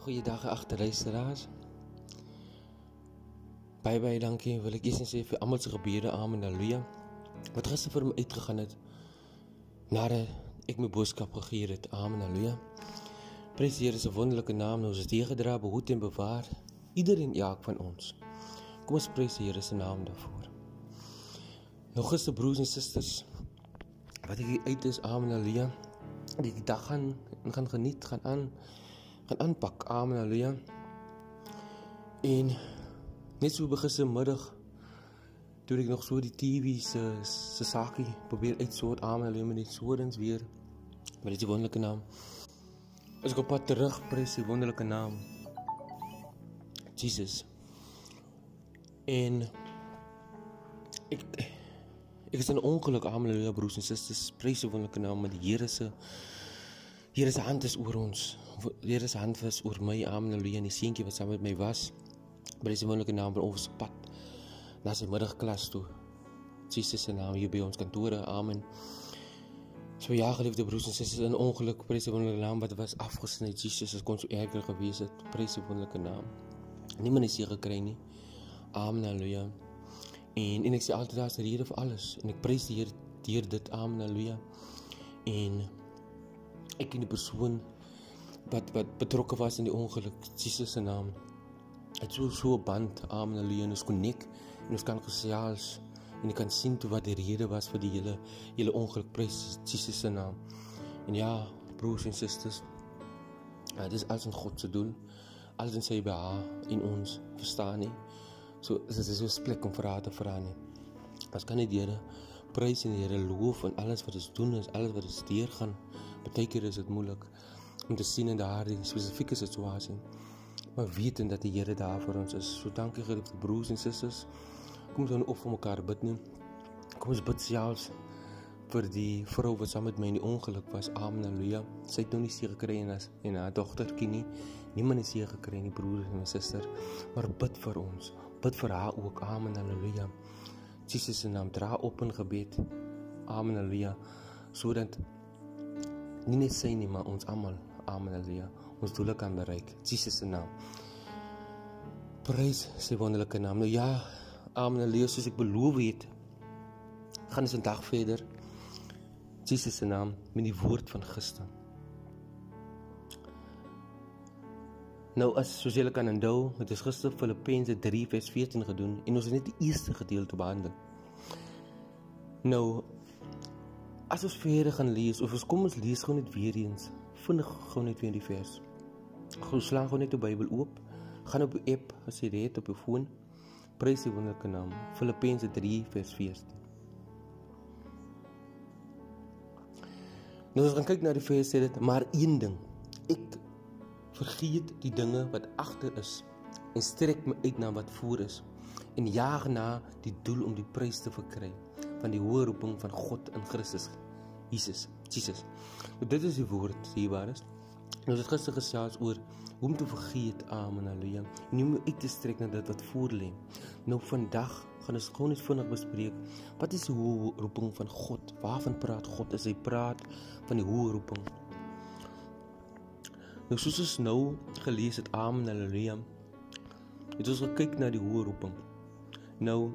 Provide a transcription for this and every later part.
Goeiedag agter luisteraars. Baie baie dankie wil ek eers sê vir almal se gebede. Amen. Halleluja. Wat gister vir my uitgegaan het nadat ek my boodskap gegee het. Amen. Halleluja. Prys die Here se wonderlike naam. Ons is hier gedra, behoed en bewaar iedereen elk van ons. Kom ons prys die Here se naam daarvoor. Nog gister broers en susters wat ek uit is. Amen. Halleluja. Die dag gaan gaan geniet, gaan aan gaan aanpak. Amen. Halleluja. En net so begin se middag toe ek nog so die TV se se sakie probeer uitsort. Amen. Halleluja met die swordens weer met die wonderlike naam. As ek op pad terug prys die wonderlike naam. Jesus. En ek ek is in ongeluk. Amen. Halleluja broers en susters. Prys die wonderlike naam met die Here se Here se hand is oor ons. Here se hand was oor my. Amen. Halleluja. En die seentjie wat saam met my was, by die wonderlike naam van ons pad na sy middagklas toe. Jesus se naam hier by ons kantore. Amen. So ja, geliefde broers en susters, in ongeluk, prys die wonderlike naam wat was afgesny. Jesus het kon so erger gewees het. Prys die wonderlike naam. Niemand is hier gekry nie. Amen. Halleluja. En en ek sê altyd daar's 'n rede vir alles en ek prys die Here deur dit. Amen. Halleluja. En ek en die persoon wat wat betrokke was in die ongeluk Jesus se naam. Het so so 'n band amen haleluja ons konnek en ons kan gesels en jy kan sien toe wat die rede was vir die hele hele ongeluk prys Jesus se naam. En ja broers en susters ja, dit is alles in God se doen alles in sy behaag in ons verstaan nie. So dit is so 'n plek om haar te vra nie. Ons kan net die Here prys en die Here loof en alles wat ons doen is alles wat ons deurgaan. Partykeer is dit moeilik om te sien in daardie spesifieke situasie. Maar weet en dat die Here daar vir ons is. So dankie geliefde broers en susters. Kom ons dan op vir mekaar bid nou. Kom ons bid selfs vir die vrou wat saam met my in die ongeluk was. Amen. Halleluja. Sy het nog nie seer gekry en as en haar dogtertjie nie. Niemand het seer gekry nie, broers en susters. Maar bid vir ons. Bid vir haar ook. Amen. Halleluja. Jesus se naam dra op in gebed. Amen. Halleluja. Sodat nie net sy nie, maar ons almal. Amen. Halleluja. Ons doele kan bereik. Jesus se naam. Prys sy wonderlike naam. Nou ja, Amen. Halleluja. Soos ek beloof het, gaan ons 'n dag verder. Jesus se naam met die woord van gister. Nou as soos julle kan onthou, het ons gister Filippense 3 vers 14 gedoen en ons het net die eerste gedeelte behandel. Nou as ons verder gaan lees of ons kom ons lees gou net weer eens, vinnig gou net weer die vers. Gou slaan gou net die Bybel oop, gaan op die app as jy dit op jou foon. Prys die wonderlike naam. Filippense 3 vers 14. Nou as ons kyk na die vers sê dit maar een ding. Ek vergeet die dinge wat agter is en strek my uit na wat voor is en jaag na die doel om die prys te verkry van die hoë roeping van God in Christus. Jesus Jesus. Nou dit is die woord hier waar is. Nou dit gister gesels oor hoe om te vergeet amen haleluja nie om uit te strek na dit wat voor lê. Nou vandag gaan ons gou net vinnig bespreek wat is die hoë roeping van God? Waarvan praat God? As hy praat van die hoë roeping? Nou soos ons nou gelees het Amen Halleluja. Het ons gekyk na die hoë roeping. Nou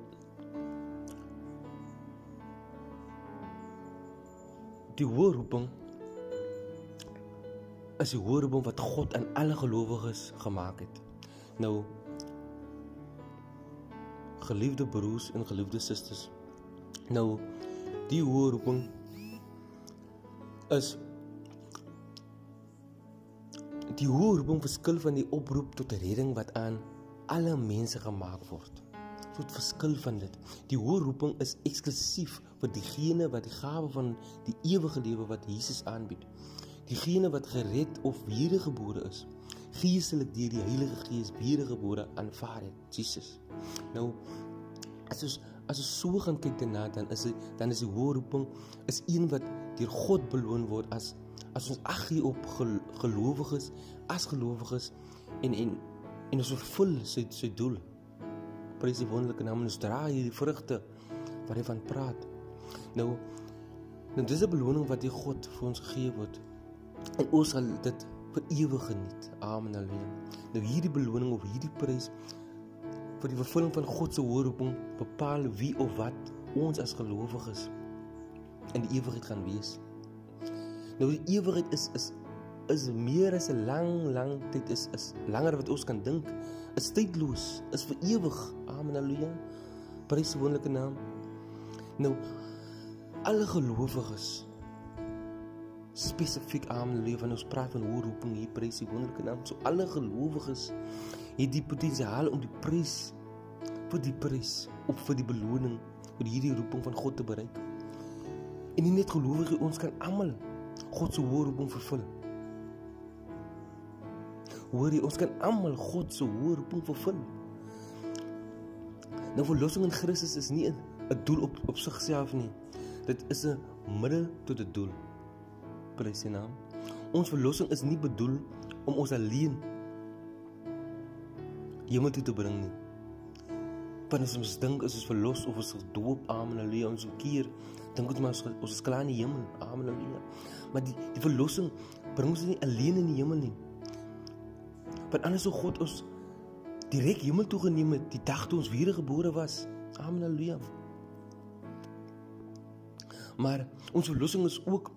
die hoë roeping is die hoë roeping wat God aan alle gelowiges gemaak het. Nou geliefde broers en geliefde susters. Nou die hoë roeping is Die hoë roeping verskil van die oproep tot redding wat aan alle mense gemaak word. So 'n verskil van dit. Die hoë roeping is eksklusief vir diegene wat die gawe van die ewige lewe wat Jesus aanbied. Diegene wat gered of wedergebore is, geestelik deur die Heilige Gees wedergebore aanvaar het, Jesus. Nou as ons as ons so gaan kyk daarna, dan is dit dan is die hoë roeping is een wat deur God beloon word as as ons ag gee op gelowiges as gelowiges en en en ons vervul sy sy doel. Prys die wonderlike naam en ons dra hierdie vrugte wat hy van praat. Nou nou dis 'n beloning wat die God vir ons gegee word. En ons sal dit vir ewig geniet. Amen. Halleluja. Nou hierdie beloning of hierdie prys vir die vervulling van God se roeping bepaal wie of wat ons as gelowiges in die ewigheid gaan wees. Nou die ewigheid is is is meer as 'n lang lang tyd is is langer wat ons kan dink. Is tydloos, is vir ewig. Amen. Halleluja. Prys die wonderlike naam. Nou alle gelowiges spesifiek amen lewe van ons praat van hoe roeping hier prys die wonderlike naam. So alle gelowiges het die potensiaal om die prys vir die prys op vir die beloning vir hierdie roeping van God te bereik. En nie net gelowiges, ons kan almal God se roeping vervul. Hoor jy, ons kan almal God se roeping vervul. Nou verlossing in Christus is nie 'n doel op op sigself nie. Dit is 'n middel tot 'n doel. Prys sy naam. Ons verlossing is nie bedoel om ons alleen hemel toe te bring nie. As ons dink as ons verlos of ons gedoop, amen, haleluja, ons keer, dink ons maar ons is klaar in die hemel, amen, haleluja. Maar die die verlossing bring ons nie alleen in die hemel nie. Want anders sou God ons direk hemel toe geneem het die dag toe ons wedergebore was. Amen, haleluja. Maar ons verlossing is ook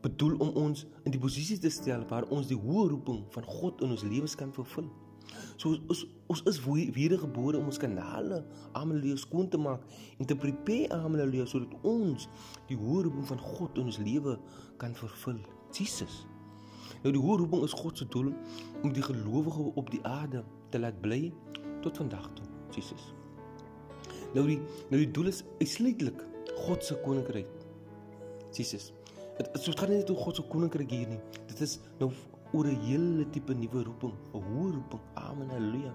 bedoel om ons in die posisie te stel waar ons die hoë roeping van God in ons lewens kan vervul. So ons ons is wedergebore om ons kanale amelie skoon te maak en te prepare amelie sodat ons die hoë roeping van God in ons lewe kan vervul. Jesus. Nou die hoë roeping is God se doel om die gelowige op die aarde te laat bly tot vandag toe. Jesus. Nou die nou die doel is uitsluitlik God se koninkryk. Jesus. Dit so gaan nie net oor God se koninkryk hier nie. Dit is nou oor 'n hele tipe nuwe roeping, 'n hoë roeping. Amen. Halleluja.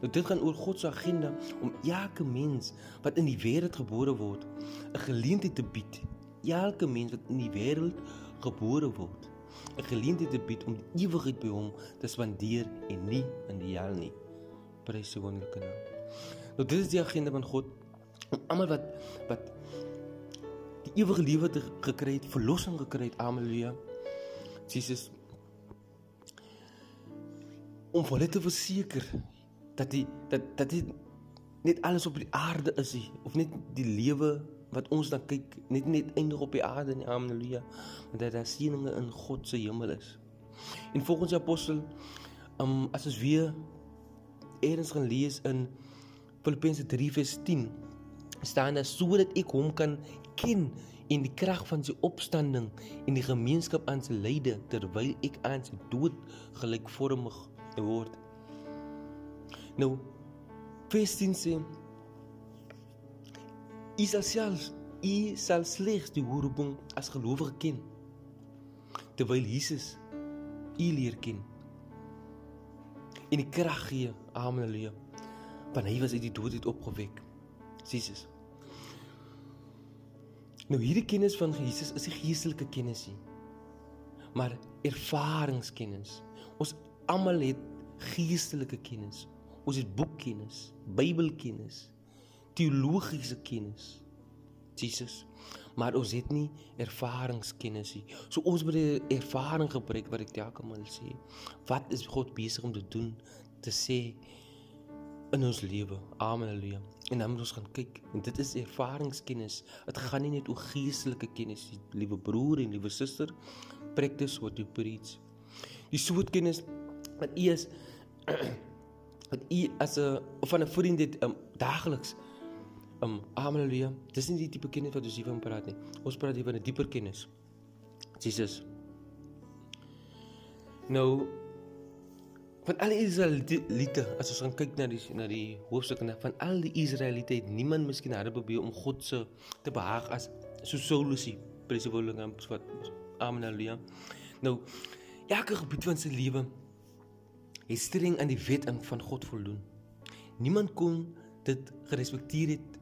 Nou dit gaan oor God se agenda om elke mens wat in die wêreld gebore word, 'n geleentheid te bied. Elke mens wat in die wêreld gebore word, 'n geleentheid te bied om die ewigheid by hom te spandeer en nie in die hel nie. Prys sy wonderlike naam. Nou dit is die agenda van God om almal wat wat die ewige lewe te gekry het, verlossing gekry het, haleluja. Jesus om vir hulle te verseker dat die dat dat dit net alles op die aarde is nie of net die lewe wat ons dan kyk net net eindig op die aarde nie haleluja want dat daar seëninge in God se hemel is en volgens die apostel um, as ons weer eers gaan lees in Filippense 3 vers 10 staan daar sodat ek hom kan ken in die krag van sy opstanding en die gemeenskap aan sy lyde terwyl ek aan sy dood gelykvormig word. Nou vers 10 sê Is selfs u sal slegs die roeping as gelowige ken terwyl Jesus u leer ken. In die krag gee. Amen. Halleluja. Want hy was uit die dood uit opgewek. Jesus. Nou hierdie kennis van Jesus is nie geestelike kennis nie. Maar ervaringskennis. Ons almal het geestelike kennis. Ons het boekkennis, Bybelkennis, teologiese kennis. Jesus. Maar ons het nie ervaringskennis nie. So ons moet die ervaring gebruik wat ek telke mal sê. Wat is God besig om te doen? Te sê in ons lewe. Amen. Halleluja. En dan moet ons gaan kyk en dit is ervaringskennis. Dit gaan nie net oor geestelike kennis nie, liewe broer en liewe suster. Practice what you preach. Die soort kennis wat u is wat u as 'n van 'n vriend dit um, daagliks um amen. Halleluja. Dis nie die tipe kennis wat ons hier van praat nie. Ons praat hier van 'n dieper kennis. Jesus. Nou van al die Israeliete as ons gaan kyk na die na die hoofstukke van al die Israeliete het niemand miskien harde probeer om God se te behaag as so solusie presiewolling en wat amen haleluja nou elke gebied van sy lewe het streng aan die wet en van God voldoen niemand kon dit gerespekteer het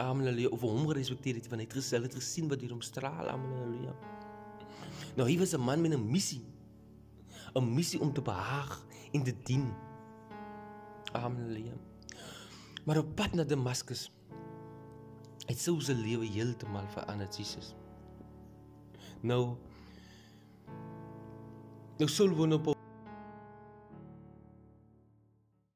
amen haleluja of hom gerespekteer het want hy het gesien het gesien wat hier omstraal amen haleluja nou hy was 'n man met 'n missie 'n missie om te behaag en te dien. Amen. Maar op pad na Damaskus het sy se lewe heeltemal verander Jesus. Nou Nou sul woon op